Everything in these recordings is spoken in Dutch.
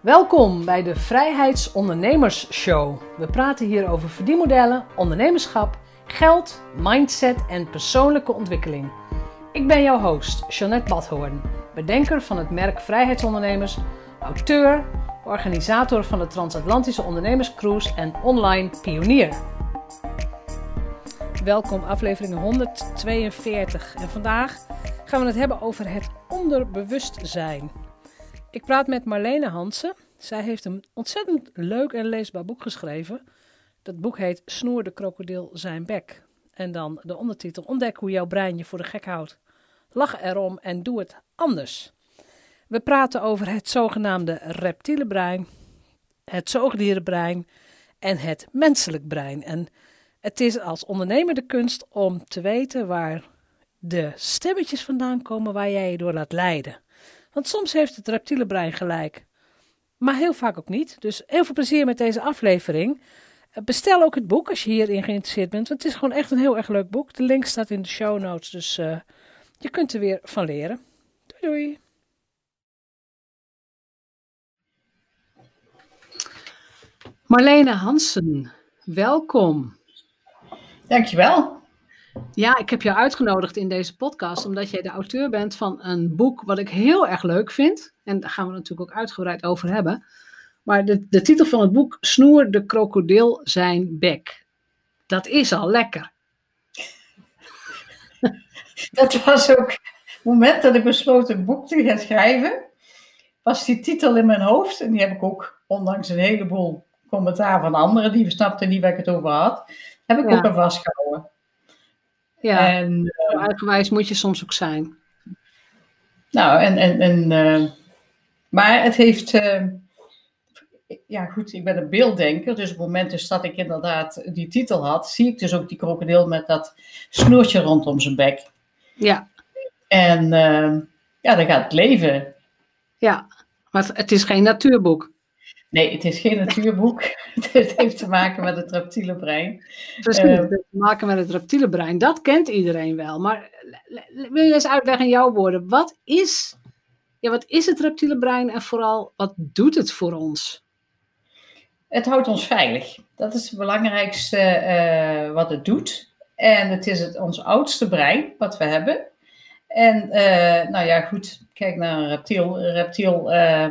Welkom bij de Vrijheidsondernemers Show. We praten hier over verdienmodellen, ondernemerschap, geld, mindset en persoonlijke ontwikkeling. Ik ben jouw host, Jeanette Badhoorn, bedenker van het merk Vrijheidsondernemers, auteur, organisator van de Transatlantische Ondernemerscruise en online pionier. Welkom, aflevering 142. En vandaag gaan we het hebben over het onderbewustzijn. Ik praat met Marlene Hansen. Zij heeft een ontzettend leuk en leesbaar boek geschreven. Dat boek heet Snoer de krokodil zijn bek. En dan de ondertitel Ontdek hoe jouw brein je voor de gek houdt. Lach erom en doe het anders. We praten over het zogenaamde reptiele brein, het zoogdierenbrein en het menselijk brein. En het is als ondernemer de kunst om te weten waar de stemmetjes vandaan komen waar jij je door laat leiden. Want soms heeft het reptiele brein gelijk, maar heel vaak ook niet. Dus heel veel plezier met deze aflevering. Bestel ook het boek als je hierin geïnteresseerd bent, want het is gewoon echt een heel erg leuk boek. De link staat in de show notes, dus uh, je kunt er weer van leren. Doei doei! Marlene Hansen, welkom. Dankjewel. Ja, ik heb jou uitgenodigd in deze podcast omdat jij de auteur bent van een boek wat ik heel erg leuk vind. En daar gaan we natuurlijk ook uitgebreid over hebben. Maar de, de titel van het boek, Snoer de krokodil zijn bek. Dat is al lekker. Dat was ook het moment dat ik besloot een boek te gaan schrijven. Was die titel in mijn hoofd. En die heb ik ook, ondanks een heleboel commentaar van anderen die snapten niet waar ik het over had, heb ik ook aan vastgehouden. Ja, en, uh, eigenwijs moet je soms ook zijn. Nou, en, en, en uh, maar het heeft, uh, ja goed, ik ben een beelddenker, dus op het moment dus dat ik inderdaad die titel had, zie ik dus ook die krokodil met dat snoertje rondom zijn bek. Ja. En ja, dan gaat het leven. Ja, maar het is geen natuurboek. Nee, het is geen natuurboek. het heeft te maken met het reptiele brein. Precies, het heeft te maken met het reptiele brein. Dat kent iedereen wel. Maar wil je eens uitleggen in jouw woorden. Wat is, ja, wat is het reptiele brein en vooral wat doet het voor ons? Het houdt ons veilig. Dat is het belangrijkste uh, wat het doet. En het is het, ons oudste brein wat we hebben. En uh, nou ja, goed, kijk naar een reptiel. Een reptiel uh,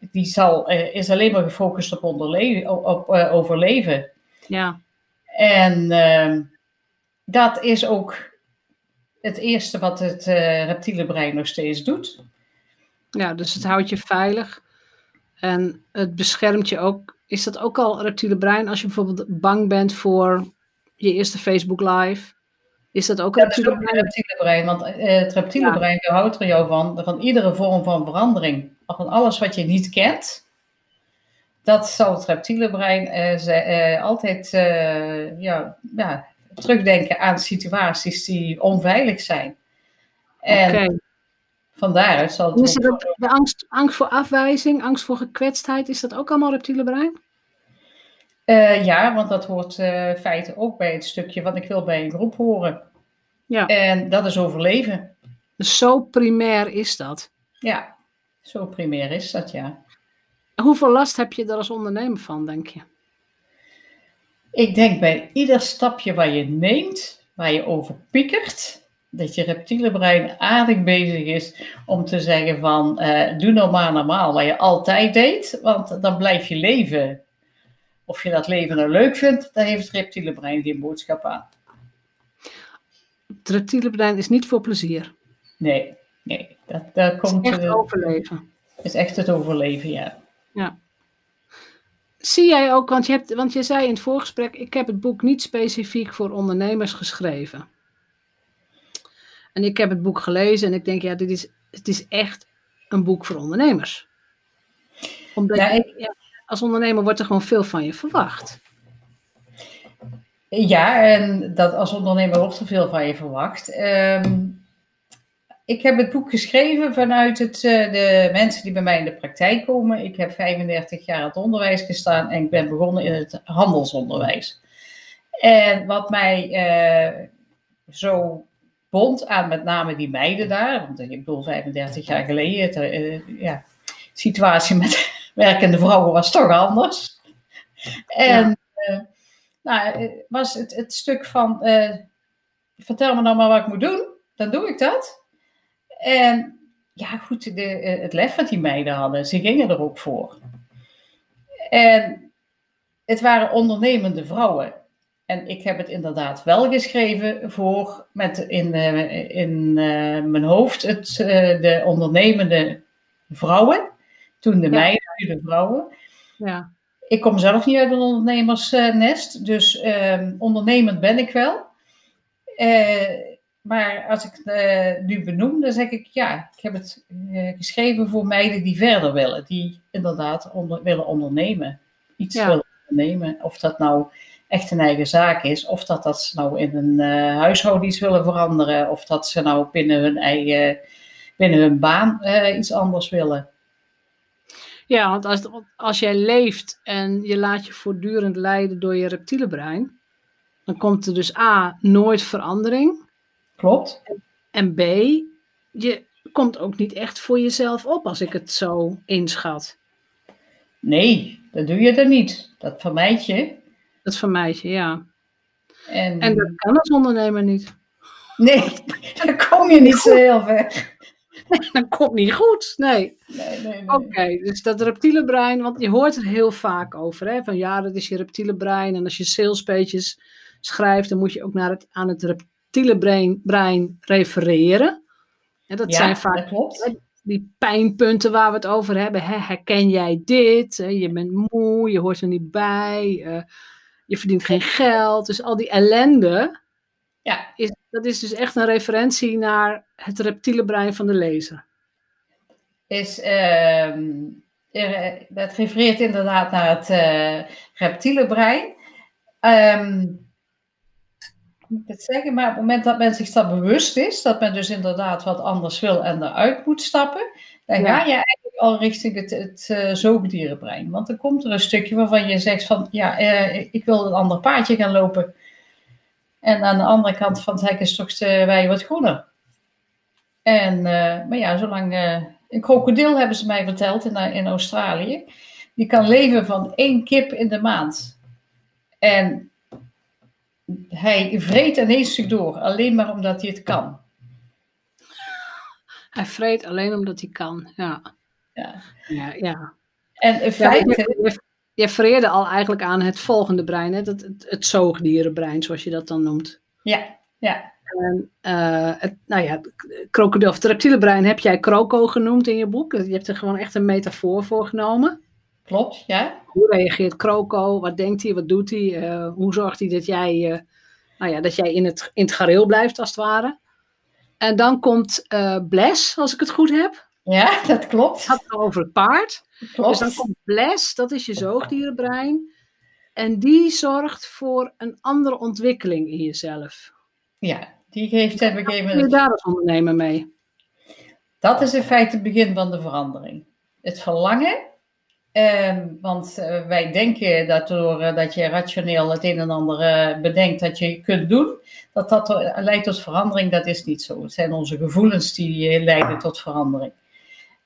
die zal, uh, is alleen maar gefocust op, op uh, overleven. Ja. En uh, dat is ook het eerste wat het uh, reptiele brein nog steeds doet. Ja, dus het houdt je veilig en het beschermt je ook. Is dat ook al reptiele brein als je bijvoorbeeld bang bent voor je eerste Facebook live? Is dat ook een reptiele, brein? reptiele brein? Want uh, het reptiele Ja. brein houdt er jou van, van iedere vorm van verandering. Van alles wat je niet kent, dat zal het reptiele brein eh, ze- eh, altijd eh, ja, ja, terugdenken aan situaties die onveilig zijn. En Oké. van daaruit zal het Is ook- dat de angst, angst voor afwijzing, angst voor gekwetstheid, is dat ook allemaal reptiele brein? Eh, ja, want dat hoort eh feiten ook bij het stukje wat ik wil bij een groep horen. Ja. En dat is overleven. Dus zo primair is dat. Ja, zo primair is dat, ja. Hoeveel last heb je er als ondernemer van, denk je? Ik denk bij ieder stapje waar je neemt, waar je over piekert, dat je reptiele brein aardig bezig is om te zeggen van, eh, doe nou maar normaal wat je altijd deed, want dan blijf je leven. Of je dat leven nou leuk vindt, daar heeft het reptiele brein geen boodschap aan. Het reptiele brein is niet voor plezier. Nee, nee, dat, daar Het is komt, echt eh, overleven. is echt het overleven, ja. Zie jij ook, want je, hebt, want je zei in het voorgesprek, ik heb het boek niet specifiek voor ondernemers geschreven. En ik heb het boek gelezen en ik denk, ja, dit is, het is echt een boek voor ondernemers. Omdat Ja, je- ja, als ondernemer wordt er gewoon veel van je verwacht. Ja, en dat als ondernemer wordt er veel van je verwacht. Ehm, ik heb het boek geschreven vanuit het, eh, de mensen die bij mij in de praktijk komen. Ik heb 35 jaar het onderwijs gestaan en ik ben begonnen in het handelsonderwijs. En wat mij eh, zo bond aan met name die meiden daar, want ik bedoel 35 jaar geleden, het, eh, ja, situatie met werkende vrouwen was toch anders. En ja. nou, was het, het stuk van vertel me nou maar wat ik moet doen, dan doe ik dat. En ja, goed, de, het lef wat die meiden hadden, ze gingen er ook voor. En het waren ondernemende vrouwen. En ik heb het inderdaad wel geschreven voor met in, in uh, mijn hoofd het, uh, de ondernemende vrouwen. Toen de ja. meiden, nu de vrouwen. Ja. Ik kom zelf niet uit een ondernemersnest, dus ehm, ondernemend ben ik wel. maar als ik het nu benoem, dan zeg ik ja, ik heb het geschreven voor meiden die verder willen. Die inderdaad onder, willen ondernemen. Iets ja. willen ondernemen. Of dat nou echt een eigen zaak is. Of dat, dat ze nou in een uh, huishouden iets willen veranderen. Of dat ze nou binnen hun eigen, binnen hun baan uh, iets anders willen. Ja, want als, als jij leeft en je laat je voortdurend leiden door je reptiele brein, dan komt er dus A, nooit verandering. Klopt. En B, je komt ook niet echt voor jezelf op als ik het zo inschat. Nee, dat doe je er niet. Dat vermijd je. Dat vermijd je, ja. En, en dat kan als ondernemer niet. Nee, dan kom je niet zo heel ver. Dat komt niet goed. Nee. nee, nee, nee. Oké, dus dat reptiele brein, want je hoort er heel vaak over. Hè? Van ja, dat is je reptiele brein. En als je salespages schrijft, dan moet je ook naar het, aan het reptiele brein, brein refereren. En dat ja, zijn vaak dat klopt. die pijnpunten waar we het over hebben. Hè? Herken jij dit? Je bent moe, je hoort er niet bij. Uh, je verdient geen geld. Dus al die ellende, ja. is, dat is dus echt een referentie naar het reptiele brein van de lezer. Is, uh, dat refereert inderdaad naar het uh, reptiele brein. Um, moet ik het zeggen, maar op het moment dat men zich dat bewust is, dat men dus inderdaad wat anders wil en eruit moet stappen, dan ja. ga je eigenlijk al richting het, het uh, zoogdierenbrein. Want dan komt er een stukje waarvan je zegt van, ja, ik wil een ander paardje gaan lopen. En aan de andere kant van het hek is toch de wei wat groener. En, uh, maar ja, zolang, een krokodil hebben ze mij verteld in, in Australië, die kan leven van één kip in de maand. En hij vreet in één stuk door, alleen maar omdat hij het kan. Hij vreet alleen omdat hij kan, ja. Ja. Ja, ja. En in feite... Ja, je, refereerde al eigenlijk aan het volgende brein, hè? Het, het, het zoogdierenbrein, zoals je dat dan noemt. Ja, ja. En, uh, het, nou ja, krokodil, of het reptiele brein heb jij kroco genoemd in je boek. Je hebt er gewoon echt een metafoor voor genomen. Klopt, ja. Hoe reageert kroco? Wat denkt hij? Wat doet hij? Uh, hoe zorgt hij dat jij, uh, nou ja, dat jij in, het, in het gareel blijft, als het ware? En dan komt Bles, als ik het goed heb. Ja, dat klopt. Het gaat over het paard. Klopt. Dus dan komt Bles, dat is je zoogdierenbrein. En die zorgt voor een andere ontwikkeling in jezelf. Ja, die geeft een gegeven moment... je daar als ondernemer mee? Dat is in feite het begin van de verandering. Het verlangen Um, want uh, wij denken dat door uh, dat je rationeel het een en ander uh, bedenkt dat je kunt doen, dat dat leidt tot verandering. Dat is niet zo. Het zijn onze gevoelens die leiden tot verandering.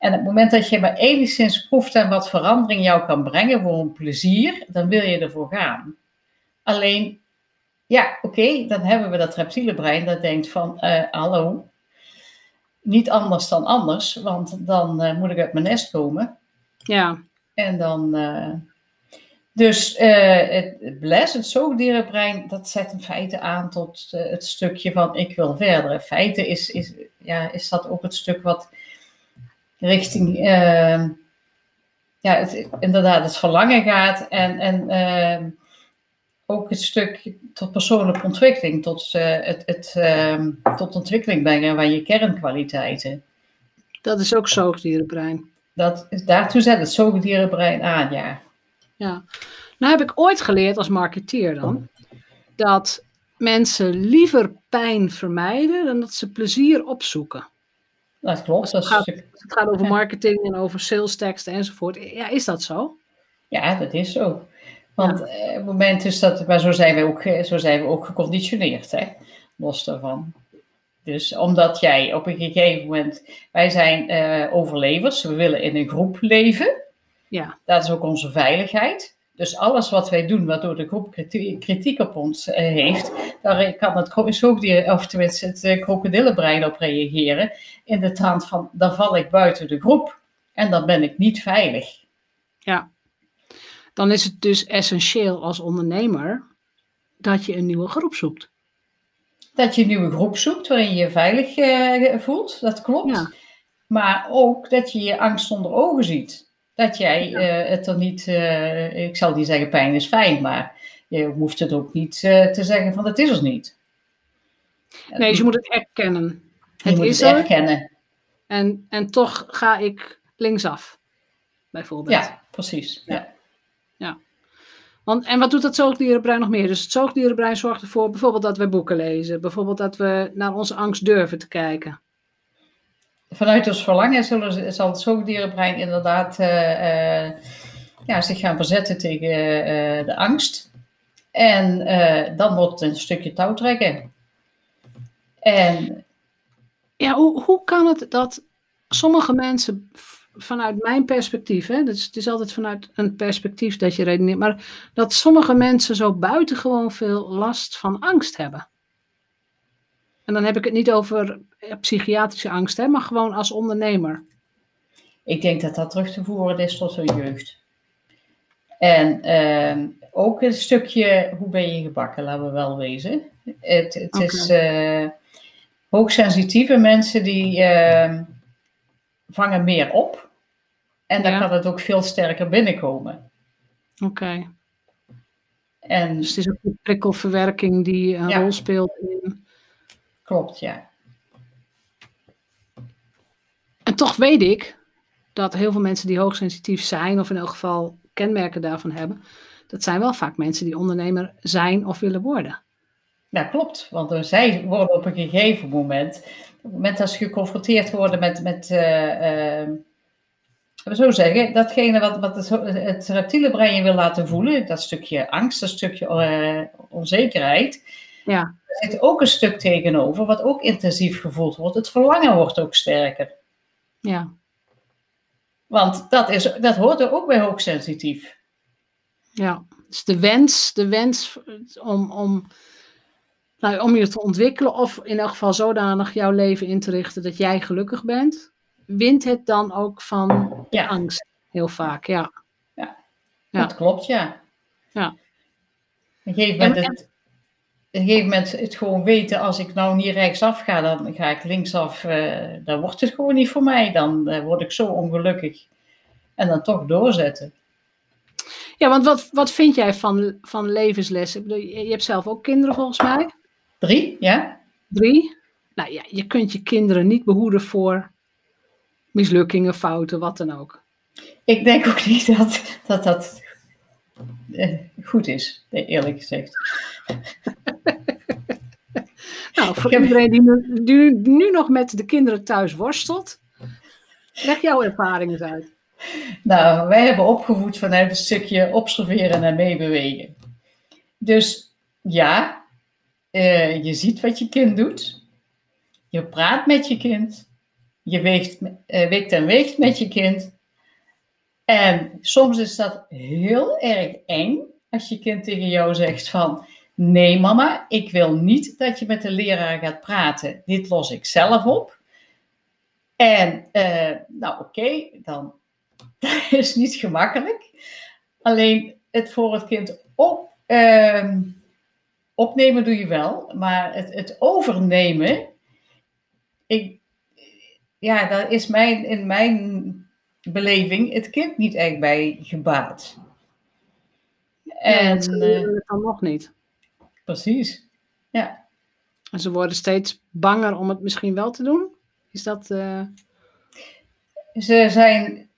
En op het moment dat je maar enigszins proeft aan wat verandering jou kan brengen voor een plezier, dan wil je ervoor gaan. Alleen, ja, oké, okay, dan hebben we dat reptiele brein dat denkt van, hallo, niet anders dan anders, want dan moet ik uit mijn nest komen. Ja. En dan. Uh, dus het bles, het zoogdierenbrein, dat zet in feite aan tot het stukje van ik wil verder. In feite is, is, ja, is dat ook het stuk wat richting ja, het, inderdaad het verlangen gaat en, en ook het stuk tot persoonlijke ontwikkeling, tot, het, het, tot ontwikkeling brengen van je kernkwaliteiten. Dat is ook zoogdierenbrein. Dat, daartoe zet het zoogdierenbrein aan, ja. Ja. Nou heb ik ooit geleerd als marketeer dan, dat mensen liever pijn vermijden dan dat ze plezier opzoeken. Dat klopt. het, gaat, het gaat over marketing en over sales teksten enzovoort. Ja, is dat zo? Ja, dat is zo. Want ja. op het moment is dat, maar zo zijn we ook, zo zijn we ook geconditioneerd, hè? los daarvan. Dus omdat jij op een gegeven moment, wij zijn uh, overlevers, we willen in een groep leven. Ja. Dat is ook onze veiligheid. Dus alles wat wij doen, waardoor de groep kritiek op ons uh, heeft, daar kan het zoogdier, of tenminste het uh, krokodillenbrein op reageren. In de trant van, dan val ik buiten de groep en dan ben ik niet veilig. Ja, dan is het dus essentieel als ondernemer dat je een nieuwe groep zoekt. Dat je een nieuwe groep zoekt waarin je je veilig uh, voelt, dat klopt. Ja. Maar ook dat je je angst onder ogen ziet. Dat jij uh, het er niet, uh, ik zal niet zeggen pijn is fijn, maar je hoeft het ook niet te zeggen van het is er niet. Nee, dus je moet het erkennen. Je het moet is het erkennen. En, en toch ga ik linksaf, bijvoorbeeld. Ja, precies. Ja. ja. Want, en wat doet dat zoogdierenbrein nog meer? Dus het zoogdierenbrein zorgt ervoor bijvoorbeeld dat we boeken lezen. Bijvoorbeeld dat we naar onze angst durven te kijken. Vanuit ons verlangen zullen, zal het zoogdierenbrein inderdaad uh, uh, ja, zich gaan verzetten tegen uh, de angst. En dan wordt het een stukje touw trekken. En... Ja, hoe, hoe kan het dat sommige mensen vanuit mijn perspectief, hè, dus het is altijd vanuit een perspectief dat je redeneert, maar dat sommige mensen zo buitengewoon veel last van angst hebben. En dan heb ik het niet over psychiatrische angst, hè, maar gewoon als ondernemer. Ik denk dat dat terug te voeren is tot hun jeugd. En uh, ook een stukje, hoe ben je gebakken, laten we wel wezen. Het, het okay. is uh, hoogsensitieve mensen die uh, vangen meer op. En dan ja. kan het ook veel sterker binnenkomen. Oké. Okay. En, dus het is ook de prikkelverwerking die een ja. rol speelt in. Klopt, ja. En toch weet ik dat heel veel mensen die hoogsensitief zijn, of in elk geval kenmerken daarvan hebben, dat zijn wel vaak mensen die ondernemer zijn of willen worden. Ja, klopt. Want zij worden op een gegeven moment, op het moment dat ze geconfronteerd worden met, met uh, uh, we zo zeggen, datgene wat, wat het, het reptiele brein je wil laten voelen, dat stukje angst, dat stukje uh, onzekerheid, ja. er zit ook een stuk tegenover, wat ook intensief gevoeld wordt. Het verlangen wordt ook sterker. Ja. Want dat, is, dat hoort er ook bij hoogsensitief. Ja, dus de wens, de wens om, om, nou, om je te ontwikkelen, of in elk geval zodanig jouw leven in te richten dat jij gelukkig bent, wint het dan ook van ja. angst, heel vaak, ja. ja. ja. Dat klopt, ja. Ja. Op een gegeven moment, op een gegeven moment het gewoon weten, als ik nou niet rechtsaf ga, dan ga ik linksaf, uh, dan wordt het gewoon niet voor mij. Dan uh, word ik zo ongelukkig. En dan toch doorzetten. Ja, want wat, wat vind jij van, van levenslessen? Je hebt zelf ook kinderen volgens mij. Drie, ja. Drie? Nou ja, je kunt je kinderen niet behoeden voor mislukkingen, fouten, wat dan ook. Ik denk ook niet dat dat, dat uh, goed is, eerlijk gezegd. Nou, voor iedereen die nu, nu, nu, nog met de kinderen thuis worstelt, leg jouw ervaringen uit. Nou, wij hebben opgevoed vanuit een stukje observeren en meebewegen. Dus ja, uh, je ziet wat je kind doet. Je praat met je kind. Je weegt, weegt en weegt met je kind. En soms is dat heel erg eng als je kind tegen jou zegt van... Nee mama, ik wil niet dat je met de leraar gaat praten. Dit los ik zelf op. En uh, nou oké, okay, dan dat is niet gemakkelijk. Alleen het voor het kind op, uh, opnemen doe je wel, maar het, het overnemen, ik, ja, daar is mijn, in mijn beleving het kind niet echt bij gebaat. En ja, uh, dan nog niet. Precies, ja. En ze worden steeds banger om het misschien wel te doen? Is dat... Uh... Ze zijn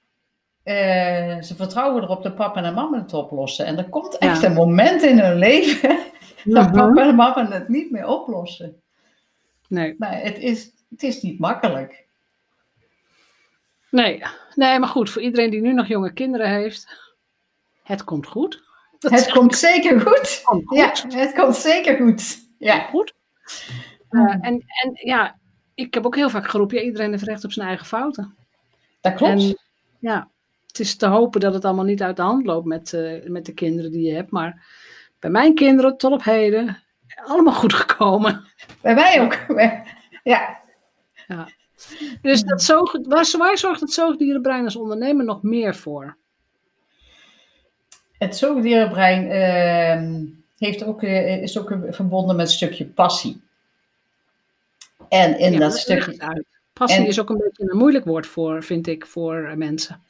uh, ze vertrouwen erop dat papa en mama het oplossen. En er komt echt ja. een moment in hun leven dat papa en mama het niet meer oplossen. Nee. Maar het is, het is niet makkelijk. Nee. nee, maar goed, voor iedereen die nu nog jonge kinderen heeft, het komt goed. Het komt zeker goed. Komt goed. Ja, het komt zeker goed. Ja. Goed. Uh, en, en ja, ik heb ook heel vaak geroepen, ja, iedereen heeft recht op zijn eigen fouten. Dat klopt. En, ja, het is te hopen dat het allemaal niet uit de hand loopt met, uh, met de kinderen die je hebt. Maar bij mijn kinderen tot op heden allemaal goed gekomen. Bij mij ook. Ja. ja. Dus dat zoog, waar, waar zorgt het zoogdierenbrein als ondernemer nog meer voor? Het zoogdierenbrein uh, heeft ook, uh, is ook verbonden met een stukje passie. En in dat stukje. Passie en, is ook een beetje een moeilijk woord voor, vind ik, voor mensen.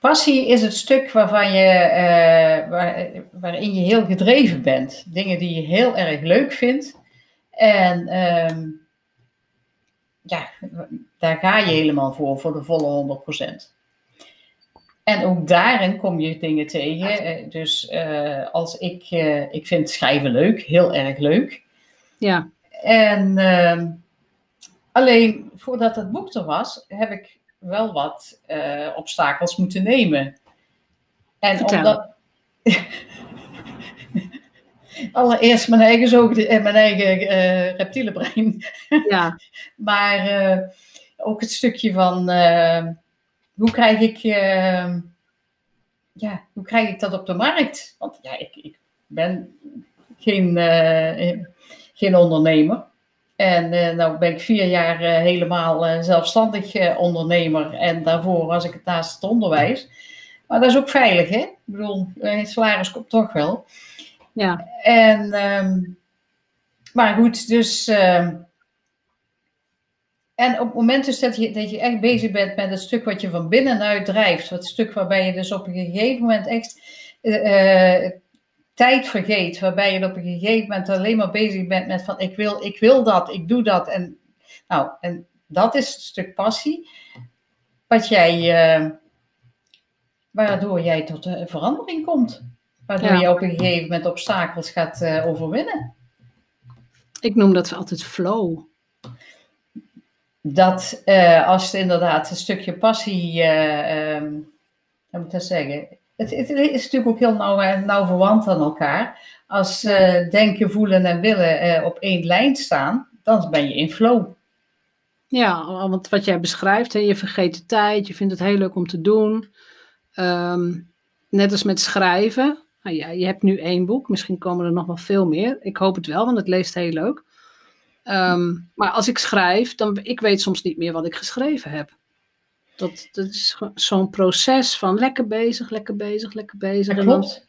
Passie is het stuk waarvan je, uh, waar, waarin je heel gedreven bent. Dingen die je heel erg leuk vindt. En uh, ja, daar ga je helemaal voor, voor de volle 100%. En ook daarin kom je dingen tegen. Eh, dus uh, als ik, uh, ik vind schrijven leuk, heel erg leuk. Ja. En ehm, alleen voordat het boek er was, heb ik wel wat obstakels moeten nemen. En Vertel. omdat. Allereerst mijn eigen, zoog, mijn eigen reptiele brein. Ja. maar ook het stukje van hoe krijg ik. ja, hoe krijg ik dat op de markt? Want ja, ik, ik ben geen, geen ondernemer. En uh, nou ben ik vier jaar uh, helemaal zelfstandig ondernemer. En daarvoor was ik het naast het onderwijs. Maar dat is ook veilig, hè? Ik bedoel, het salaris komt toch wel. Ja. En, um, maar goed, dus... Uh, en op het moment dus dat je, dat je echt bezig bent met het stuk wat je van binnenuit drijft. Het stuk waarbij je dus op een gegeven moment echt tijd vergeet, waarbij je op een gegeven moment alleen maar bezig bent met van ik wil, ik wil dat, ik doe dat. En, nou, en dat is een stuk passie, wat jij, uh, waardoor jij tot uh, verandering komt. Waardoor ja. je op een gegeven moment obstakels gaat overwinnen. Ik noem dat altijd flow. Dat als het inderdaad een stukje passie, um, hoe moet ik zeggen, het, het, is natuurlijk ook heel nauw, nauw verwant aan elkaar. Als denken, voelen en willen op één lijn staan, dan ben je in flow. Ja, want wat jij beschrijft, hè, je vergeet de tijd, je vindt het heel leuk om te doen. Um, net als met schrijven. Nou ja, je hebt nu één boek, misschien komen er nog wel veel meer. Ik hoop het wel, want het leest heel leuk. Um, maar als ik schrijf, dan ik weet soms niet meer wat ik geschreven heb. Dat, dat is zo'n proces van lekker bezig, lekker bezig, lekker bezig. Dat klopt.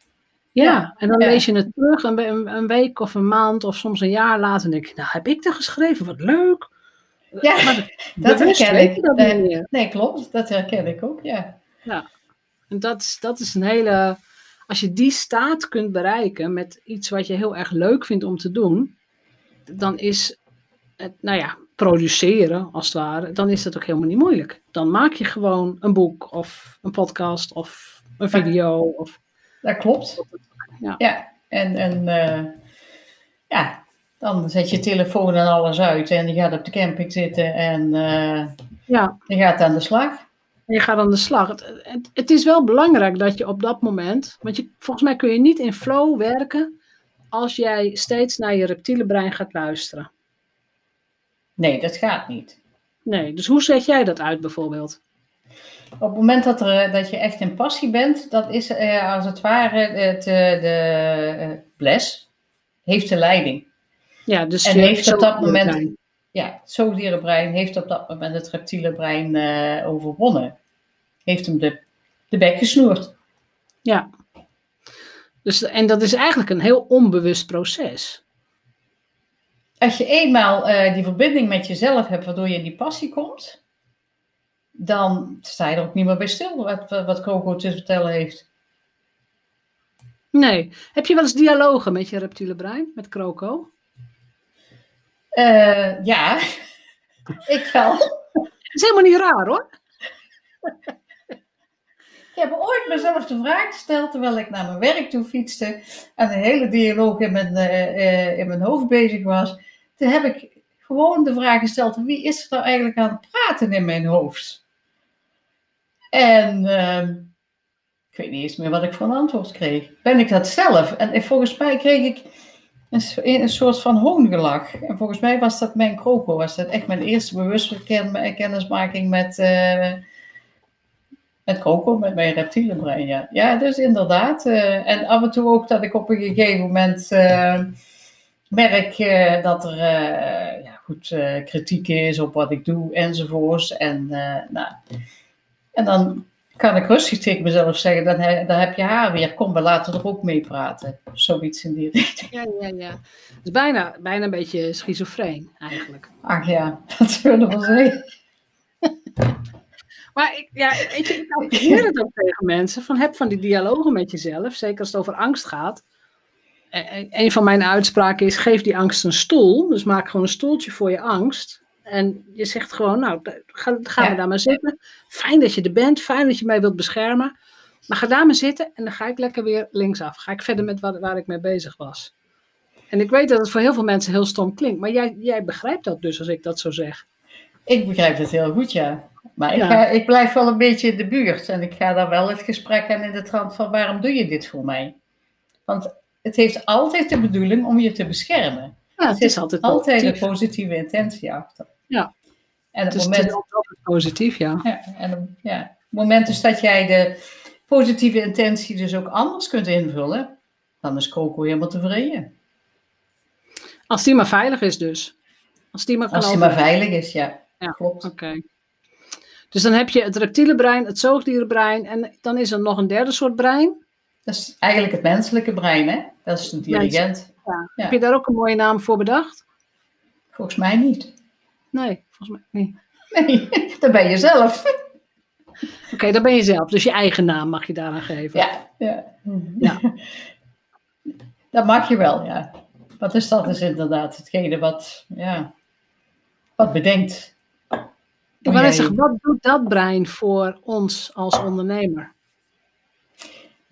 Ja, ja, en dan ja. lees je het terug een, een, week of een maand of soms een jaar later. En denk je, nou heb ik dat geschreven, wat leuk. Ja, maar dat herken ik. Dat nee, nee, klopt, dat herken ik ook, ja. Ja, en dat is, dat is een hele... Als je die staat kunt bereiken met iets wat je heel erg leuk vindt om te doen, dan is het, nou ja, produceren, als het ware, dan is dat ook helemaal niet moeilijk. Dan maak je gewoon een boek of een podcast of een video. Of... Dat klopt. Ja. ja. En, en uh, ja, dan zet je telefoon en alles uit en je gaat op de camping zitten en uh, ja. je gaat aan de slag. Je gaat aan de slag. Het, het, het, is wel belangrijk dat je op dat moment, want je, volgens mij kun je niet in flow werken als jij steeds naar je reptiele brein gaat luisteren. Nee, dat gaat niet. Nee, dus hoe zet jij dat uit bijvoorbeeld? Op het moment dat, er, dat je echt in passie bent, dat is eh, als het ware het, de, de uh, bles, heeft de leiding. Ja, dus en heeft op dat moment, brein. ja, het zoogdierenbrein heeft op dat moment het reptiele brein uh, overwonnen. Heeft hem de, de bek gesnoerd. Ja. Dus, en dat is eigenlijk een heel onbewust proces als je eenmaal uh, die verbinding met jezelf hebt, waardoor je in die passie komt, dan sta je er ook niet meer bij stil wat, wat Coco te vertellen heeft. Nee. Heb je wel eens dialogen met je reptiele brein, met Croco? Uh, ja, ik wel. Dat is helemaal niet raar hoor. Ik heb ooit mezelf de vraag gesteld terwijl ik naar mijn werk toe fietste en een hele dialoog in mijn, uh, uh, in mijn hoofd bezig was. Toen heb ik gewoon de vraag gesteld: wie is er nou eigenlijk aan het praten in mijn hoofd? En uh, ik weet niet eens meer wat ik voor een antwoord kreeg. Ben ik dat zelf? En volgens mij kreeg ik een, een soort van hoongelach. En volgens mij was dat mijn kroko. Was dat echt mijn eerste bewuste ken- kennismaking met, eh met kroko, met mijn reptielenbrein. Ja, ja dus inderdaad. eh, en af en toe ook dat ik op een gegeven moment eh, merk dat er eh, ja, goed, eh, kritiek is op wat ik doe enzovoorts. En, eh, nou, en dan kan ik rustig tegen mezelf zeggen, dan, he- dan heb je haar weer, kom, we laten er ook mee praten. Zoiets in die richting. Ja, ja, ja. Het is bijna, bijna een beetje schizofreen eigenlijk. Ach ja, dat zullen we zeggen. Maar ik, ja, weet je, ik adviseer het ook tegen mensen. Van heb van die dialogen met jezelf. Zeker als het over angst gaat. Eh, eh, Een van mijn uitspraken is: geef die angst een stoel. Dus maak gewoon een stoeltje voor je angst. En je zegt gewoon: Nou, ga, ga Ja. maar daar maar zitten. Fijn dat je er bent. Fijn dat je mij wilt beschermen. Maar ga daar maar zitten. En dan ga ik lekker weer linksaf. Ga ik verder met wat, waar ik mee bezig was. En ik weet dat het voor heel veel mensen heel stom klinkt. Maar jij, jij begrijpt dat dus als ik dat zo zeg. Ik begrijp het heel goed, ja. Maar ik, ga, ik blijf wel een beetje in de buurt. En ik ga daar wel het gesprek aan in de trant van waarom doe je dit voor mij? Want het heeft altijd de bedoeling om je te beschermen. Ja, het is altijd altijd een positieve intentie achter. Ja. En Het het is, het is moment, altijd positief, ja. ja, en ja, het moment dus dat jij de positieve intentie dus ook anders kunt invullen, dan is Coco helemaal tevreden. Als die maar veilig is dus. Als die maar kan Als hij maar veilig is, ja. Ja. Klopt. Oké. Dus dan heb je het reptiele brein, het zoogdierenbrein en dan is er nog een derde soort brein. Dat is eigenlijk het menselijke brein, hè? Dat is de dirigent. Ja. Ja. Heb je daar ook een mooie naam voor bedacht? Volgens mij niet. Nee, volgens mij niet. Nee, dat ben je zelf. Oké, dan ben je zelf. Dus je eigen naam mag je daaraan geven. Ja, ja. Ja. Dat mag je wel, ja. Want dus dat is inderdaad hetgene wat, ja, wat bedenkt. Ik wil zeggen, wat doet dat brein voor ons als ondernemer?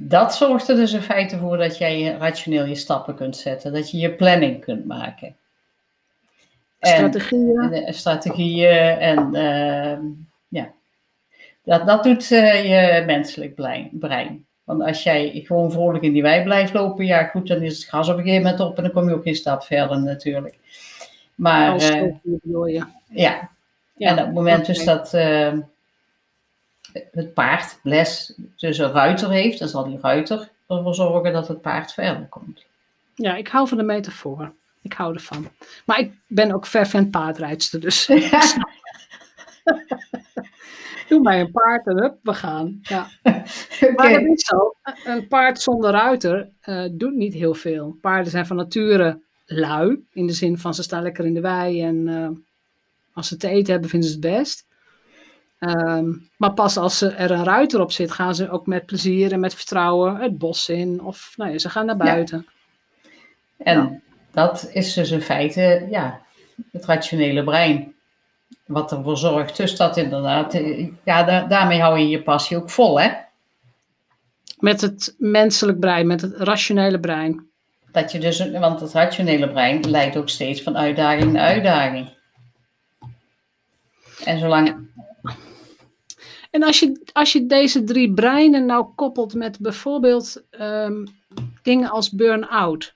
Dat zorgt er dus in feite voor dat jij rationeel je stappen kunt zetten. Dat je je planning kunt maken. En- Strategieën? En strategieën en ehm, ja. Dat, dat doet eh, je menselijk brein-. Want als jij gewoon vrolijk in die wei blijft lopen, ja goed, dan is het gras op een gegeven moment op en dan kom je ook geen stap verder natuurlijk. Maar je? ja. Ja, en op het moment dus dat eh, het paard les dus een ruiter heeft, dan zal die ruiter ervoor zorgen dat het paard verder komt. Ja, ik hou van de metafoor. Ik hou ervan. Maar ik ben ook fervent paardrijdster, dus doe mij een paard en hup, we gaan. Ja. Maar het is zo, een paard zonder ruiter eh, doet niet heel veel. Paarden zijn van nature lui, in de zin van ze staan lekker in de wei en eh, als ze te eten hebben vinden ze het best. Ehm, maar pas als ze er een ruiter op zit, gaan ze ook met plezier en met vertrouwen het bos in. Of nou ja, ze gaan naar buiten. En Ja. dat is dus in feite ja, het rationele brein. Wat ervoor zorgt dus dat inderdaad, eh, ja, da- daarmee hou je je passie ook vol, hè? Met het menselijk brein, met het rationele brein. Dat je dus, want het rationele brein leidt ook steeds van uitdaging naar uitdaging. En zolang, En als je, als je deze drie breinen nou koppelt met bijvoorbeeld ehm, dingen als burn-out.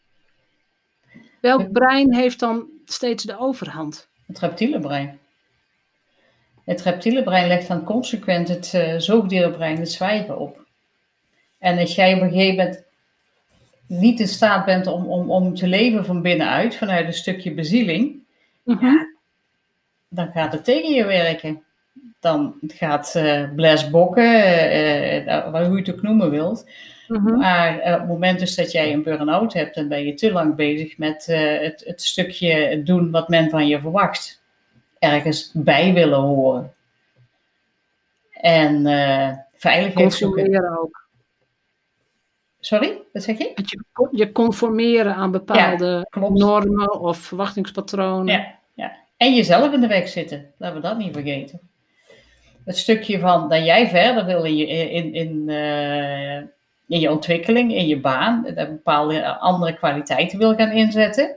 Welk brein heeft dan steeds de overhand? het reptiele brein. Het reptiele brein legt dan consequent het eh, zoogdierenbrein het zwijgen op. En als jij op een gegeven moment niet in staat bent om, om, om te leven van binnenuit, vanuit een stukje bezieling, Mhm. dan gaat het tegen je werken. Dan gaat eh bles bokken, eh, eh, hoe je het ook noemen wilt. Mhm. Maar op het moment dus dat jij een burn-out hebt, dan ben je te lang bezig met eh, het, het stukje doen wat men van je verwacht. Ergens bij willen horen. En veiligheid zoeken. Conformeren ook. Sorry, wat zeg je? Je, je conformeren aan bepaalde normen of verwachtingspatronen. Ja, ja. En jezelf in de weg zitten. Laten we dat niet vergeten. Het stukje van dat jij verder wil in je, in, in, eh, in je ontwikkeling, in je baan, dat bepaalde andere kwaliteiten wil gaan inzetten.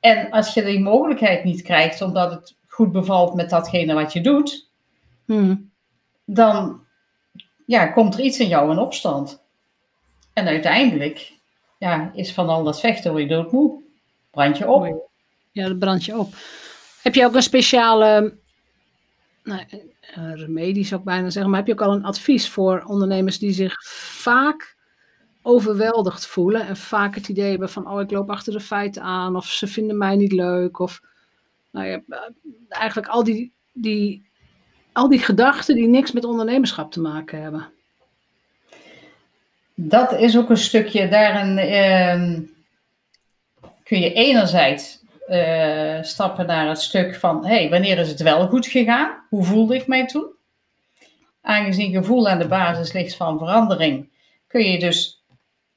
En als je die mogelijkheid niet krijgt omdat het goed bevalt met datgene wat je doet, Mhm. dan ja, komt er iets in jou in opstand. En uiteindelijk ja, is van al dat vechten word je doodmoe. brand je op. Ja, dat brand je op. Heb je ook een speciale nou, uh, remedie, zou ik bijna zeggen, maar heb je ook al een advies voor ondernemers die zich vaak overweldigd voelen en vaak het idee hebben van, oh, ik loop achter de feiten aan, of ze vinden mij niet leuk, of nou ja, eigenlijk al die, die, al die gedachten die niks met ondernemerschap te maken hebben. Dat is ook een stukje, daarin uh, kun je enerzijds uh, stappen naar het stuk van, hey, wanneer is het wel goed gegaan? Hoe voelde ik mij toen? Aangezien gevoel aan de basis ligt van verandering, kun je dus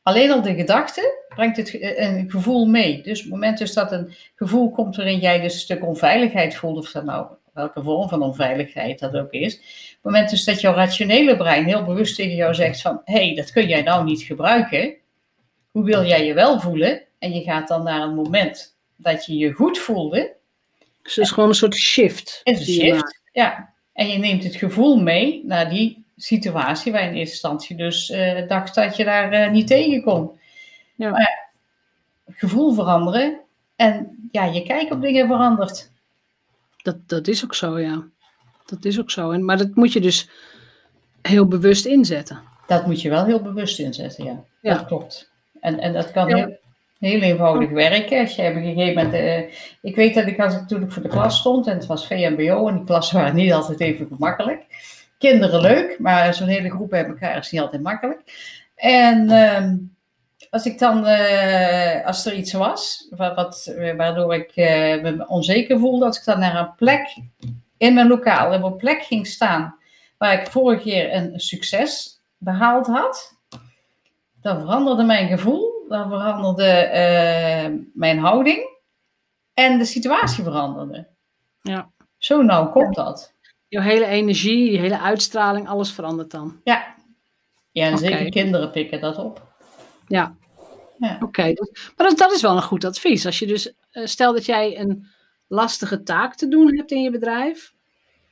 alleen al de gedachte brengt het een gevoel mee. Dus op het moment dus dat een gevoel komt waarin jij dus een stuk onveiligheid voelt, of dat nou welke vorm van onveiligheid dat ook is. Op het moment dus dat jouw rationele brein heel bewust tegen jou zegt van, hé, hey, dat kun jij nou niet gebruiken. Hoe wil jij je wel voelen? En je gaat dan naar een moment dat je je goed voelde. Dus het is gewoon een soort shift. Een shift, ja. En je neemt het gevoel mee naar die situatie waar je in eerste instantie dus uh, dacht dat je daar uh, niet tegen kon. Ja. Maar gevoel veranderen en ja, je kijk op dingen verandert. Dat, dat is ook zo, ja. Dat is ook zo. En, maar dat moet je dus heel bewust inzetten. Dat moet je wel heel bewust inzetten, ja. ja. Dat klopt. En, en dat kan heel, heel eenvoudig werken. Als je op een gegeven moment. Uh, ik weet dat ik als ik toen ik voor de klas stond en het was VMBO en die klassen waren niet altijd even gemakkelijk. Kinderen leuk, maar zo'n hele groep bij elkaar is niet altijd makkelijk. En uh, als ik dan, uh, als er iets was wat, wat waardoor ik me onzeker voelde, als ik dan naar een plek in mijn lokaal, op een plek ging staan waar ik vorige keer een succes behaald had, dan veranderde mijn gevoel dan veranderde uh, mijn houding en de situatie veranderde. Ja. Zo nauw komt dat. Jouw hele energie, je hele uitstraling, alles verandert dan. Ja. Ja, en zeker kinderen pikken dat op. Ja. ja. Oké, maar dat, dat, is wel een goed advies. Als je dus, uh, stel dat jij een lastige taak te doen hebt in je bedrijf.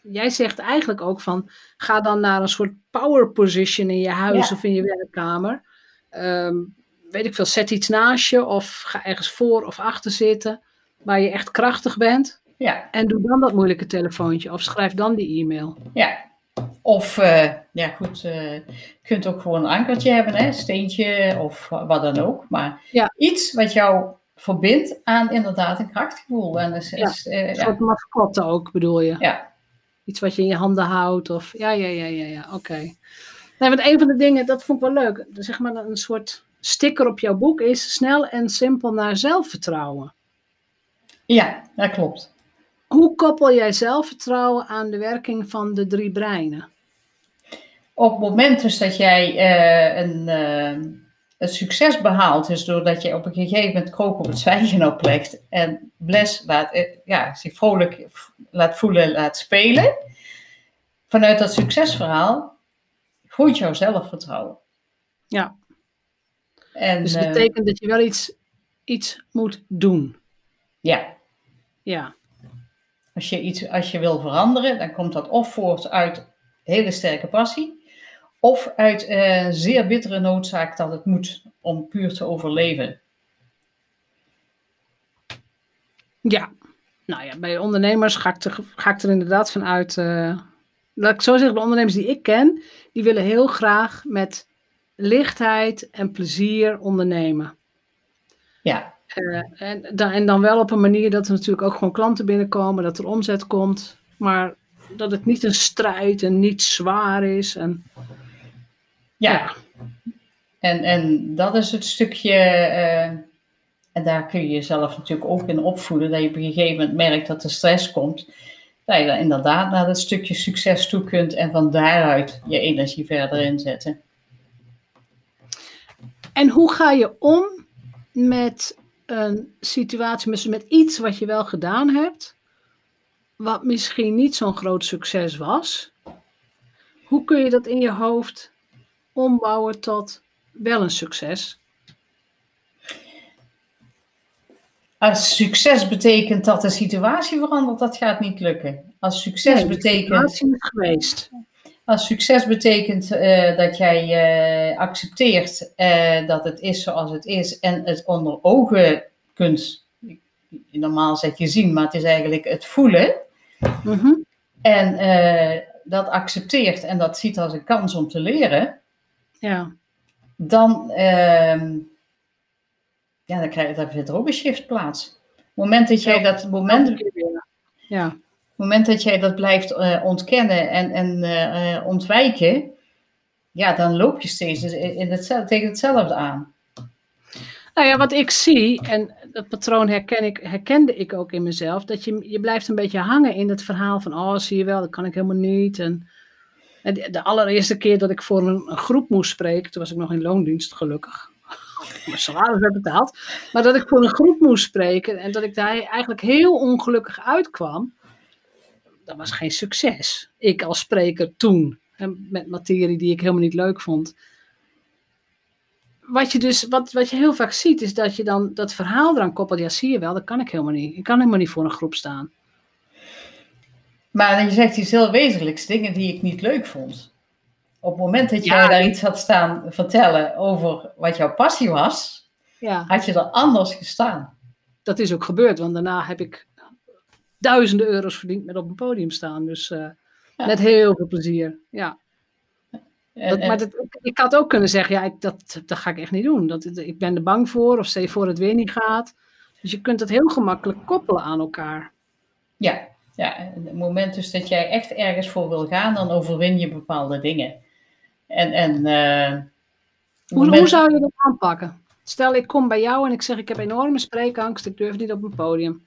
Jij zegt eigenlijk ook van, ga dan naar een soort power position in je huis of in je werkkamer. Um, weet ik veel, zet iets naast je of ga ergens voor of achter zitten waar je echt krachtig bent. Ja. En doe dan dat moeilijke telefoontje of schrijf dan die e-mail. Ja. Of, uh, ja goed, uh, je kunt ook gewoon een ankertje hebben, hè, steentje of wat dan ook. Maar ja. iets wat jou verbindt aan inderdaad een krachtgevoel. En dus, ja, is, uh, een soort mascotte ook, bedoel je? Ja. Iets wat je in je handen houdt of, ja, ja, ja, ja, ja, oké. Okay. Nee, want een van de dingen, dat vond ik wel leuk. Zeg maar een soort sticker op jouw boek is snel en simpel naar zelfvertrouwen. Ja, dat klopt. Hoe koppel jij zelfvertrouwen aan de werking van de drie breinen? Op het moment dus dat jij uh, een, uh, een succes behaalt, dus doordat je op een gegeven moment krook op het zwijgen oplegt en Bles laat, uh, ja, zich vrolijk laat voelen, laat spelen, vanuit dat succesverhaal groeit jouw zelfvertrouwen. Ja. En, dus het eh, betekent dat je wel iets, iets moet doen. Ja. Ja. Als je, iets, als je wil veranderen, dan komt dat of voort uit hele sterke passie, of uit uh, zeer bittere noodzaak dat het moet om puur te overleven. Ja, nou ja, bij ondernemers ga ik er, ga ik er inderdaad van uit. Uh, laat ik zo zeggen, de ondernemers die ik ken, die willen heel graag met lichtheid en plezier ondernemen. Ja. Uh, en, dan, en dan wel op een manier dat er natuurlijk ook gewoon klanten binnenkomen, dat er omzet komt, maar dat het niet een strijd en niet zwaar is. En, ja. ja. En, en dat is het stukje, uh, en daar kun je jezelf natuurlijk ook in opvoeden, dat je op een gegeven moment merkt dat er stress komt. Dat je dan inderdaad naar dat stukje succes toe kunt en van daaruit je energie verder inzetten. En hoe ga je om met een situatie, met, met iets wat je wel gedaan hebt, wat misschien niet zo'n groot succes was? Hoe kun je dat in je hoofd ombouwen tot wel een succes? Als succes betekent dat de situatie verandert, dat gaat niet lukken. Als succes nee, betekent. is geweest. Als succes betekent uh, dat jij uh, accepteert uh, dat het is zoals het is en het onder ogen kunt, normaal zeg je zien, maar het is eigenlijk het voelen. Mhm. En eh, dat accepteert en dat ziet als een kans om te leren, Ja. dan, ehm, ja, dan, krijg je, dan vindt er ook een shift plaats. Op het moment dat jij dat, moment, Ja. Moment dat, jij dat blijft eh, ontkennen en, en eh, eh, ontwijken, ja, dan loop je steeds in hetzelfde, tegen hetzelfde aan. Nou ja, wat ik zie, en dat patroon herken ik, herkende ik ook in mezelf, dat je, je blijft een beetje hangen in het verhaal van, oh zie je wel, dat kan ik helemaal niet. En, de allereerste keer dat ik voor een, een groep moest spreken, toen was ik nog in loondienst gelukkig, mijn salaris werd betaald, maar dat ik voor een groep moest spreken en dat ik daar eigenlijk heel ongelukkig uitkwam, dat was geen succes. Ik als spreker toen, en met materie die ik helemaal niet leuk vond wat je dus, wat, wat je heel vaak ziet, is dat je dan dat verhaal eraan koppelt. Ja, zie je wel, dat kan ik helemaal niet. Ik kan helemaal niet voor een groep staan. Maar je zegt iets heel wezenlijks, dingen die ik niet leuk vond. Op het moment dat jij Ja, daar iets had staan vertellen over wat jouw passie was, Ja, had je er anders gestaan. dat is ook gebeurd, want daarna heb ik duizenden euro's verdiend met op een podium staan. Dus eh, Ja. met heel veel plezier. Ja. En- Dat, en- maar dat, ik had ook kunnen zeggen, ja, ik, dat, dat ga ik echt niet doen. Dat, ik ben er bang voor, of stel je voor het weer niet gaat. Dus je kunt het heel gemakkelijk koppelen aan elkaar. Ja, ja, het moment dus dat jij echt ergens voor wil gaan, dan overwin je bepaalde dingen. En, en eh, Hoe, moment- hoe zou je dat aanpakken? Stel, ik kom bij jou en ik zeg, ik heb enorme spreekangst, ik durf niet op een podium.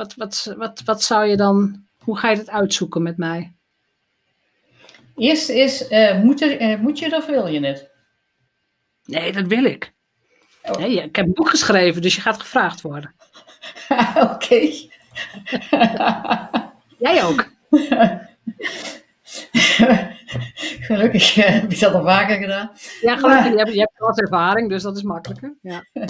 Wat, wat, wat, wat zou je dan, hoe ga je het uitzoeken met mij? Eerst is, eh, moet, er, eh, moet je of wil je het? Nee, dat wil ik. Oh. Nee, ik heb een boek geschreven, dus je gaat gevraagd worden. Oké. Jij ook. Gelukkig eh, heb je dat al vaker gedaan. Ja, gelukkig, je hebt, je hebt wel eens ervaring, dus dat is makkelijker. Ja.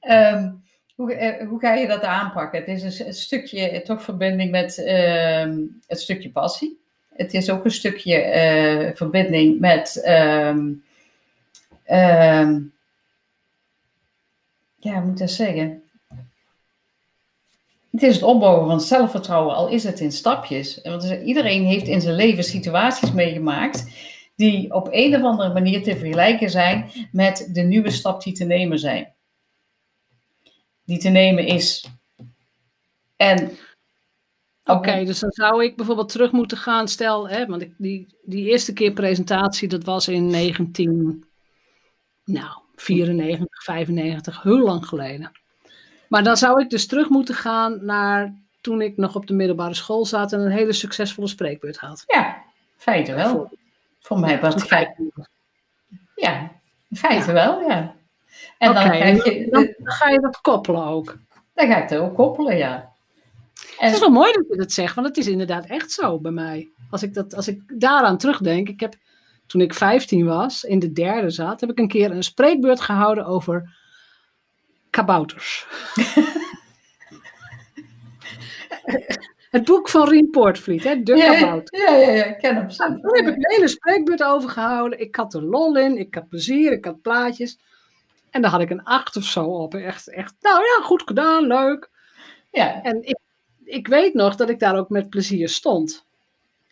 Ehm, hoe, eh, hoe ga je dat aanpakken? Het is een, stukje toch verbinding met ehm, het stukje passie. Het is ook een stukje eh, verbinding met. ehm, ehm, ja, hoe moet ik dat zeggen? Het is het opbouwen van zelfvertrouwen, al is het in stapjes. Want er iedereen heeft in zijn leven situaties meegemaakt die op een of andere manier te vergelijken zijn met de nieuwe stap die te nemen zijn die te nemen is. En Oké, dus dan zou ik bijvoorbeeld terug moeten gaan. Stel, hè, want ik, die, die eerste keer presentatie, dat was in 19, nou, 94, 95, heel lang geleden. Maar dan zou ik dus terug moeten gaan naar toen ik nog op de middelbare school zat en een hele succesvolle spreekbeurt had. ja, feiten wel. Voor mij was het feit. Ja, feiten wel, ja. En dan, krijg je, dan, dan ga je dat koppelen ook. dan ga ik het ook koppelen, ja. Het is wel mooi dat je dat zegt, want het is inderdaad echt zo bij mij. Als ik, dat, als ik daaraan terugdenk, ik heb toen ik 15 was, in de derde zat, heb ik een keer een spreekbeurt gehouden over kabouters. Het boek van Rien Poortvliet, hè, De ja, Kabouter. ja, ja, ja, ik ken hem. Nou, Toen heb ik een hele spreekbeurt over gehouden. Ik had er lol in, ik had plezier, ik had plaatjes. En daar had ik een acht of zo op. Echt, echt, nou ja, goed gedaan, leuk. Ja, En ik, ik weet nog dat ik daar ook met plezier stond.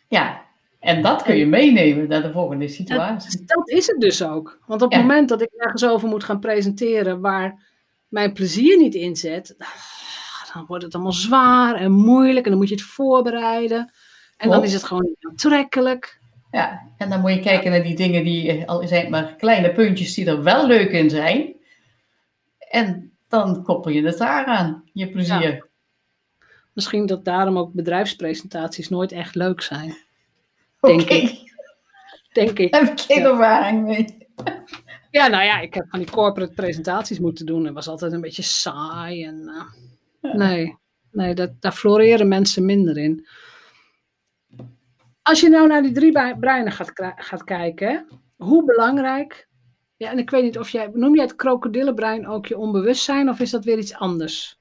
ja, en dat kun je meenemen naar de volgende situatie. Dat is het dus ook. Want op het Ja. moment dat ik ergens over moet gaan presenteren waar mijn plezier niet in zit, dan wordt het allemaal zwaar en moeilijk en dan moet je het voorbereiden. En dan is het gewoon aantrekkelijk. Ja, en dan moet je kijken naar die dingen die, eh, al zijn het maar kleine puntjes die er wel leuk in zijn. En dan koppel je het daaraan, je plezier. Misschien dat daarom ook bedrijfspresentaties nooit echt leuk zijn. Denk ik. Denk ik. daar heb ik geen Ja. ervaring mee. Ja, nou ja, ik heb van die corporate presentaties moeten doen. En was altijd een beetje saai. En, eh, nee, nee dat, daar floreren mensen minder in. Als je nou naar die drie breinen gaat, gaat kijken, hoe belangrijk. Ja, en ik weet niet of jij. Noem jij het krokodillenbrein ook je onbewustzijn of is dat weer iets anders?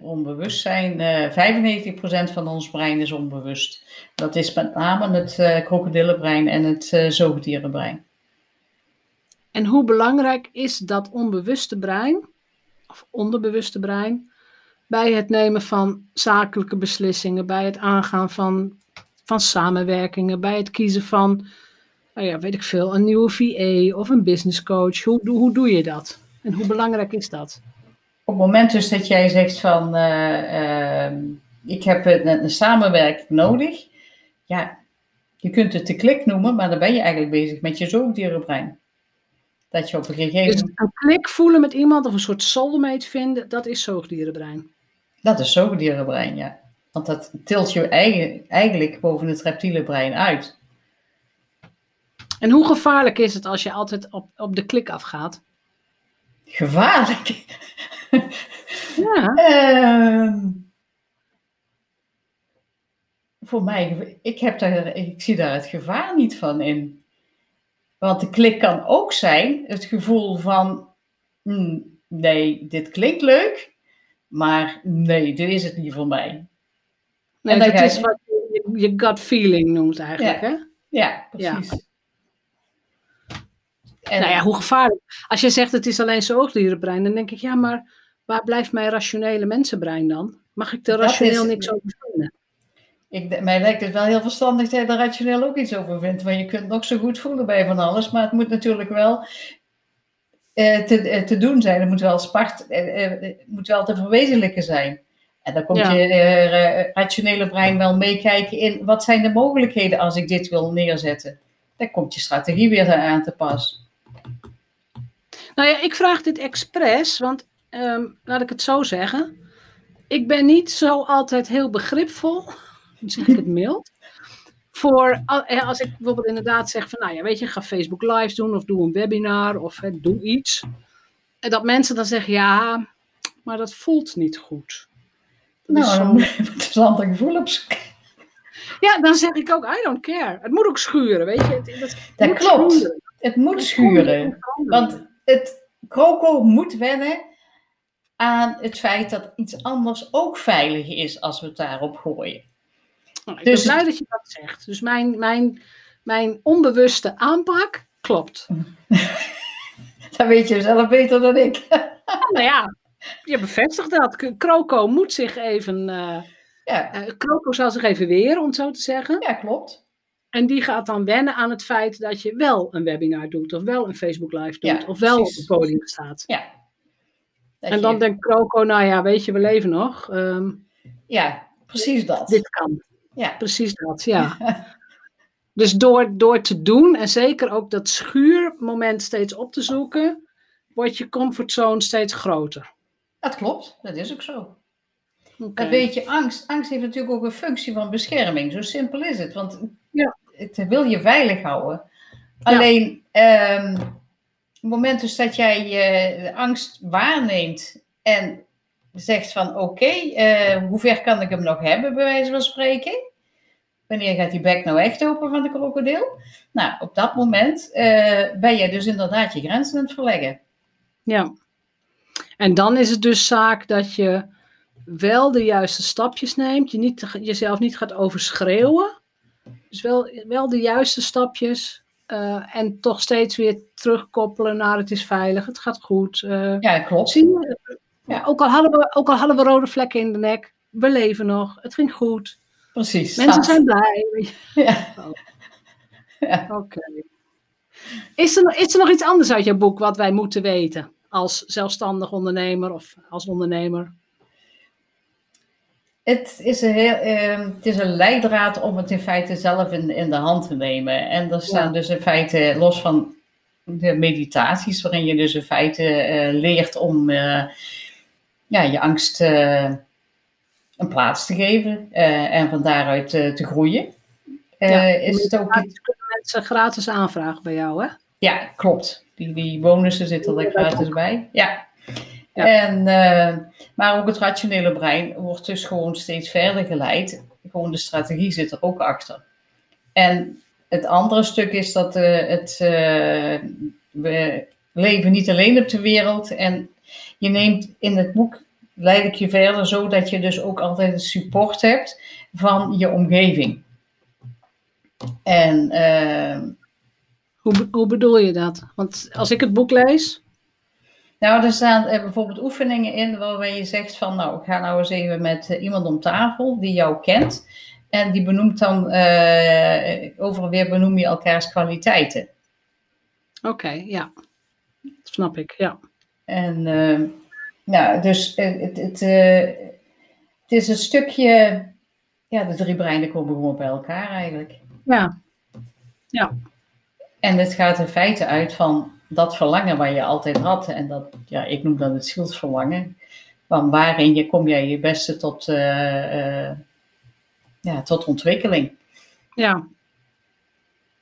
Onbewustzijn, eh 95% van ons brein is onbewust. Dat is met name het eh krokodillenbrein en het eh zoogdierenbrein. En hoe belangrijk is dat onbewuste brein, of onderbewuste brein, bij het nemen van zakelijke beslissingen, bij het aangaan van, van samenwerkingen, bij het kiezen van, nou ja, weet ik veel, een nieuwe VA of een business coach. Hoe, hoe doe je dat? En hoe belangrijk is dat? Op het moment dus dat jij zegt van, uh, uh, ik heb een, een samenwerking nodig, ja, je kunt het de klik noemen, maar dan ben je eigenlijk bezig met je zoogdierenbrein. Dat je op een gegeven moment. Dus een klik voelen met iemand of een soort soulmate vinden, dat is zoogdierenbrein. Dat is zoogdierenbrein, ja. Want dat tilt je eigen, eigenlijk boven het reptiele brein uit. En hoe gevaarlijk is het als je altijd op, op de klik afgaat? Gevaarlijk? Ja. uh, voor mij, ik, heb daar, ik zie daar het gevaar niet van in. Want de klik kan ook zijn het gevoel van, hmm, nee, dit klinkt leuk, maar nee, dit is het niet voor mij. Nee, dat is wat je, je gut feeling noemt eigenlijk, ja. hè? Ja, precies. Ja. En, nou ja, hoe gevaarlijk. Als je zegt het is alleen zoogdierenbrein, dan denk ik, ja, maar waar blijft mijn rationele mensenbrein dan? Mag ik er rationeel is, niks over vinden? Ik, mij lijkt het wel heel verstandig dat je er rationeel ook iets over vindt. Want je kunt nog zo goed voelen bij van alles. Maar het moet natuurlijk wel eh, te, eh, te doen zijn. Het moet wel spart, eh, eh moet wel te verwezenlijken zijn. En dan komt ja. je eh, rationele brein wel meekijken in wat zijn de mogelijkheden als ik dit wil neerzetten. Dan komt je strategie weer aan te pas. Nou ja, ik vraag dit expres, want um, laat ik het zo zeggen. Ik ben niet zo altijd heel begripvol zeg ik het mild. Voor als ik bijvoorbeeld inderdaad zeg van, nou ja, weet je, ga Facebook Live doen of doe een webinar of doe iets. En dat mensen dan zeggen, ja, maar dat voelt niet goed. Dat nou, dan moet je interessante gevoel op Ja, dan zeg ik ook, I don't care. Het moet ook schuren, weet je. Het, dat, dat klopt. Schuren. Het moet het schuren. Want het kroko moet wennen aan het feit dat iets anders ook veilig is als we het daarop gooien. Nou, ik dus, ben blij dat je dat zegt. Dus mijn, mijn, mijn onbewuste aanpak klopt. dat weet je zelf beter dan ik. nou ja, je bevestigt dat. Kroko moet zich even. Uh, ja. Uh, Kroko zal zich even weer, om het zo te zeggen. Ja, klopt. En die gaat dan wennen aan het feit dat je wel een webinar doet, of wel een Facebook Live doet, ja, of wel precies. op het podium staat. Ja. Dat en dan je... denkt Kroko, nou ja, weet je, we leven nog. Um, ja, precies dat. Dit kan. Ja. Precies dat, ja. dus door, door te doen en zeker ook dat schuurmoment steeds op te zoeken, wordt je comfortzone steeds groter. Dat klopt, dat is ook zo. Okay. Een beetje angst. Angst heeft natuurlijk ook een functie van bescherming. Zo simpel is het. Want ja. het wil je veilig houden. Alleen, ja. um, het moment dus dat jij je angst waarneemt en zegt van oké, okay, uh, hoe ver kan ik hem nog hebben, bij wijze van spreken? Wanneer gaat die bek nou echt open van de krokodil? Nou, op dat moment uh, ben je dus inderdaad je grenzen aan het verleggen. Ja. En dan is het dus zaak dat je wel de juiste stapjes neemt, je niet, jezelf niet gaat overschreeuwen. Dus wel, wel de juiste stapjes uh, en toch steeds weer terugkoppelen naar het is veilig, het gaat goed. Uh, ja, klopt. Zie je, ja. Ook, al hadden we, ook al hadden we rode vlekken in de nek, we leven nog, het ging goed. Precies. Mensen zijn blij. Ja. Oh. ja. Oké. Is, er, is er nog iets anders uit jouw boek wat wij moeten weten als zelfstandig ondernemer of als ondernemer? Het is een, heel, uh, het is een leidraad om het in feite zelf in, in de hand te nemen. En er staan ja. dus in feite, los van de meditaties, waarin je dus in feite uh, leert om uh, ja, je angst een plaats te geven en van daaruit te groeien. Ja, is het ook kunnen mensen gratis aanvragen bij jou, hè? Ja, klopt. Die, die bonussen zitten er gratis bij. Ja. Ja. En, uh, maar ook het rationele brein wordt dus gewoon steeds verder geleid. Gewoon de strategie zit er ook achter. En het andere stuk is dat uh, het, uh, we leven niet alleen op de wereld. En je neemt in het boek, leid ik je verder, zodat je dus ook altijd het support hebt van je omgeving. En hoe, hoe bedoel je dat? Want als ik het boek lees, Nou, er staan eh, bijvoorbeeld oefeningen in waarbij je zegt van, nou, ik ga nou eens even met eh, iemand om tafel die jou kent. En die benoemt dan, eh over en weer benoem je elkaars kwaliteiten. Oké, ja. Dat snap ik, ja. En eh, ja, dus eh, het, het, eh, het is een stukje, ja, de drie breinen komen gewoon bij elkaar eigenlijk. Ja, ja, En het gaat in feite uit van dat verlangen waar je altijd had. En dat, ja, ik noem dat het zielsverlangen. Van waarin je, kom jij je beste tot, eh, eh, ja, tot ontwikkeling. ja.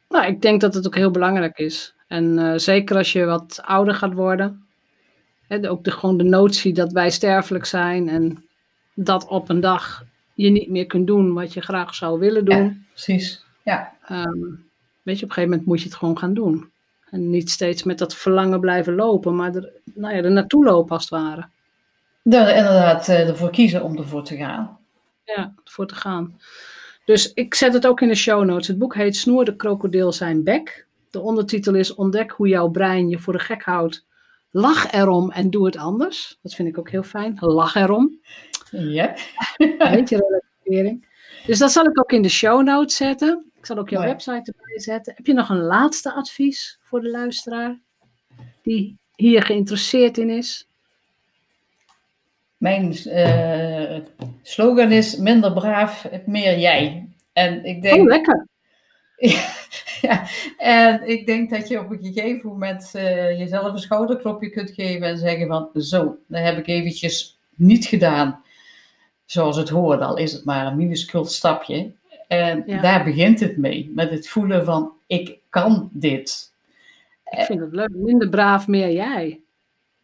Nou, ik denk dat het ook heel belangrijk is. En eh, zeker als je wat ouder gaat worden. Hè, ook de, gewoon de notie dat wij sterfelijk zijn. En dat op een dag je niet meer kunt doen wat je graag zou willen doen. Precies. Ja, Ehm, weet je, op een gegeven moment moet je het gewoon gaan doen. En niet steeds met dat verlangen blijven lopen, maar er, nou ja, er naartoe lopen als het ware. er inderdaad eh, ervoor kiezen om ervoor te gaan. Ja, voor te gaan. Dus ik zet het ook in de show notes. Het boek heet Snoer de krokodil zijn bek. De ondertitel is Ontdek hoe jouw brein je voor de gek houdt. Lach erom en doe het anders. Dat vind ik ook heel fijn. Lach erom. Ja, Weet je, relativering. Dus dat zal ik ook in de show notes zetten. Ik zal ook jouw Mooi. website erbij zetten. Heb je nog een laatste advies voor de luisteraar die hier geïnteresseerd in is? mijn eh, slogan is minder braaf, meer jij. En ik denk, Oh, lekker. ja, en ik denk dat je op een gegeven moment eh, jezelf een schouderklopje kunt geven en zeggen van zo, dat heb ik eventjes niet gedaan zoals het hoort, al is het maar een minuscuul stapje. En Ja. daar begint het mee, met het voelen van ik kan dit. Ik vind het leuk. Minder braaf, meer jij.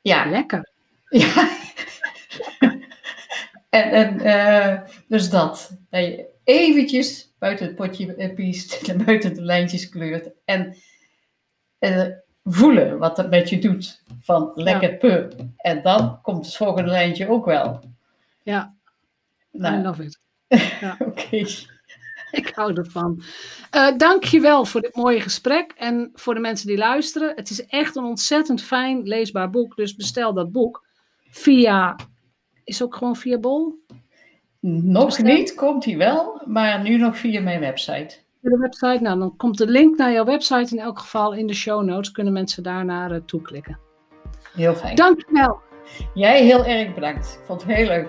Ja, Lekker. Ja. en en eh, dus dat. Dat je eventjes buiten het potje eh, piest, en buiten de lijntjes kleurt. En eh, voelen wat dat met je doet. Van lekker pup. En dan komt het volgende lijntje ook wel. Ja, I Nou, love it. oké. Ik hou ervan. Eh dankjewel voor dit mooie gesprek. En voor de mensen die luisteren. Het is echt een ontzettend fijn leesbaar boek. Dus bestel dat boek via... Is ook gewoon via Bol? Nog Bestel. niet, komt hij wel. Maar nu nog via mijn website. De website. Nou, dan komt de link naar jouw website in elk geval in de show notes. Kunnen mensen daarnaar uh, toeklikken. Heel fijn. Dankjewel. Jij heel erg bedankt. Ik vond het heel leuk.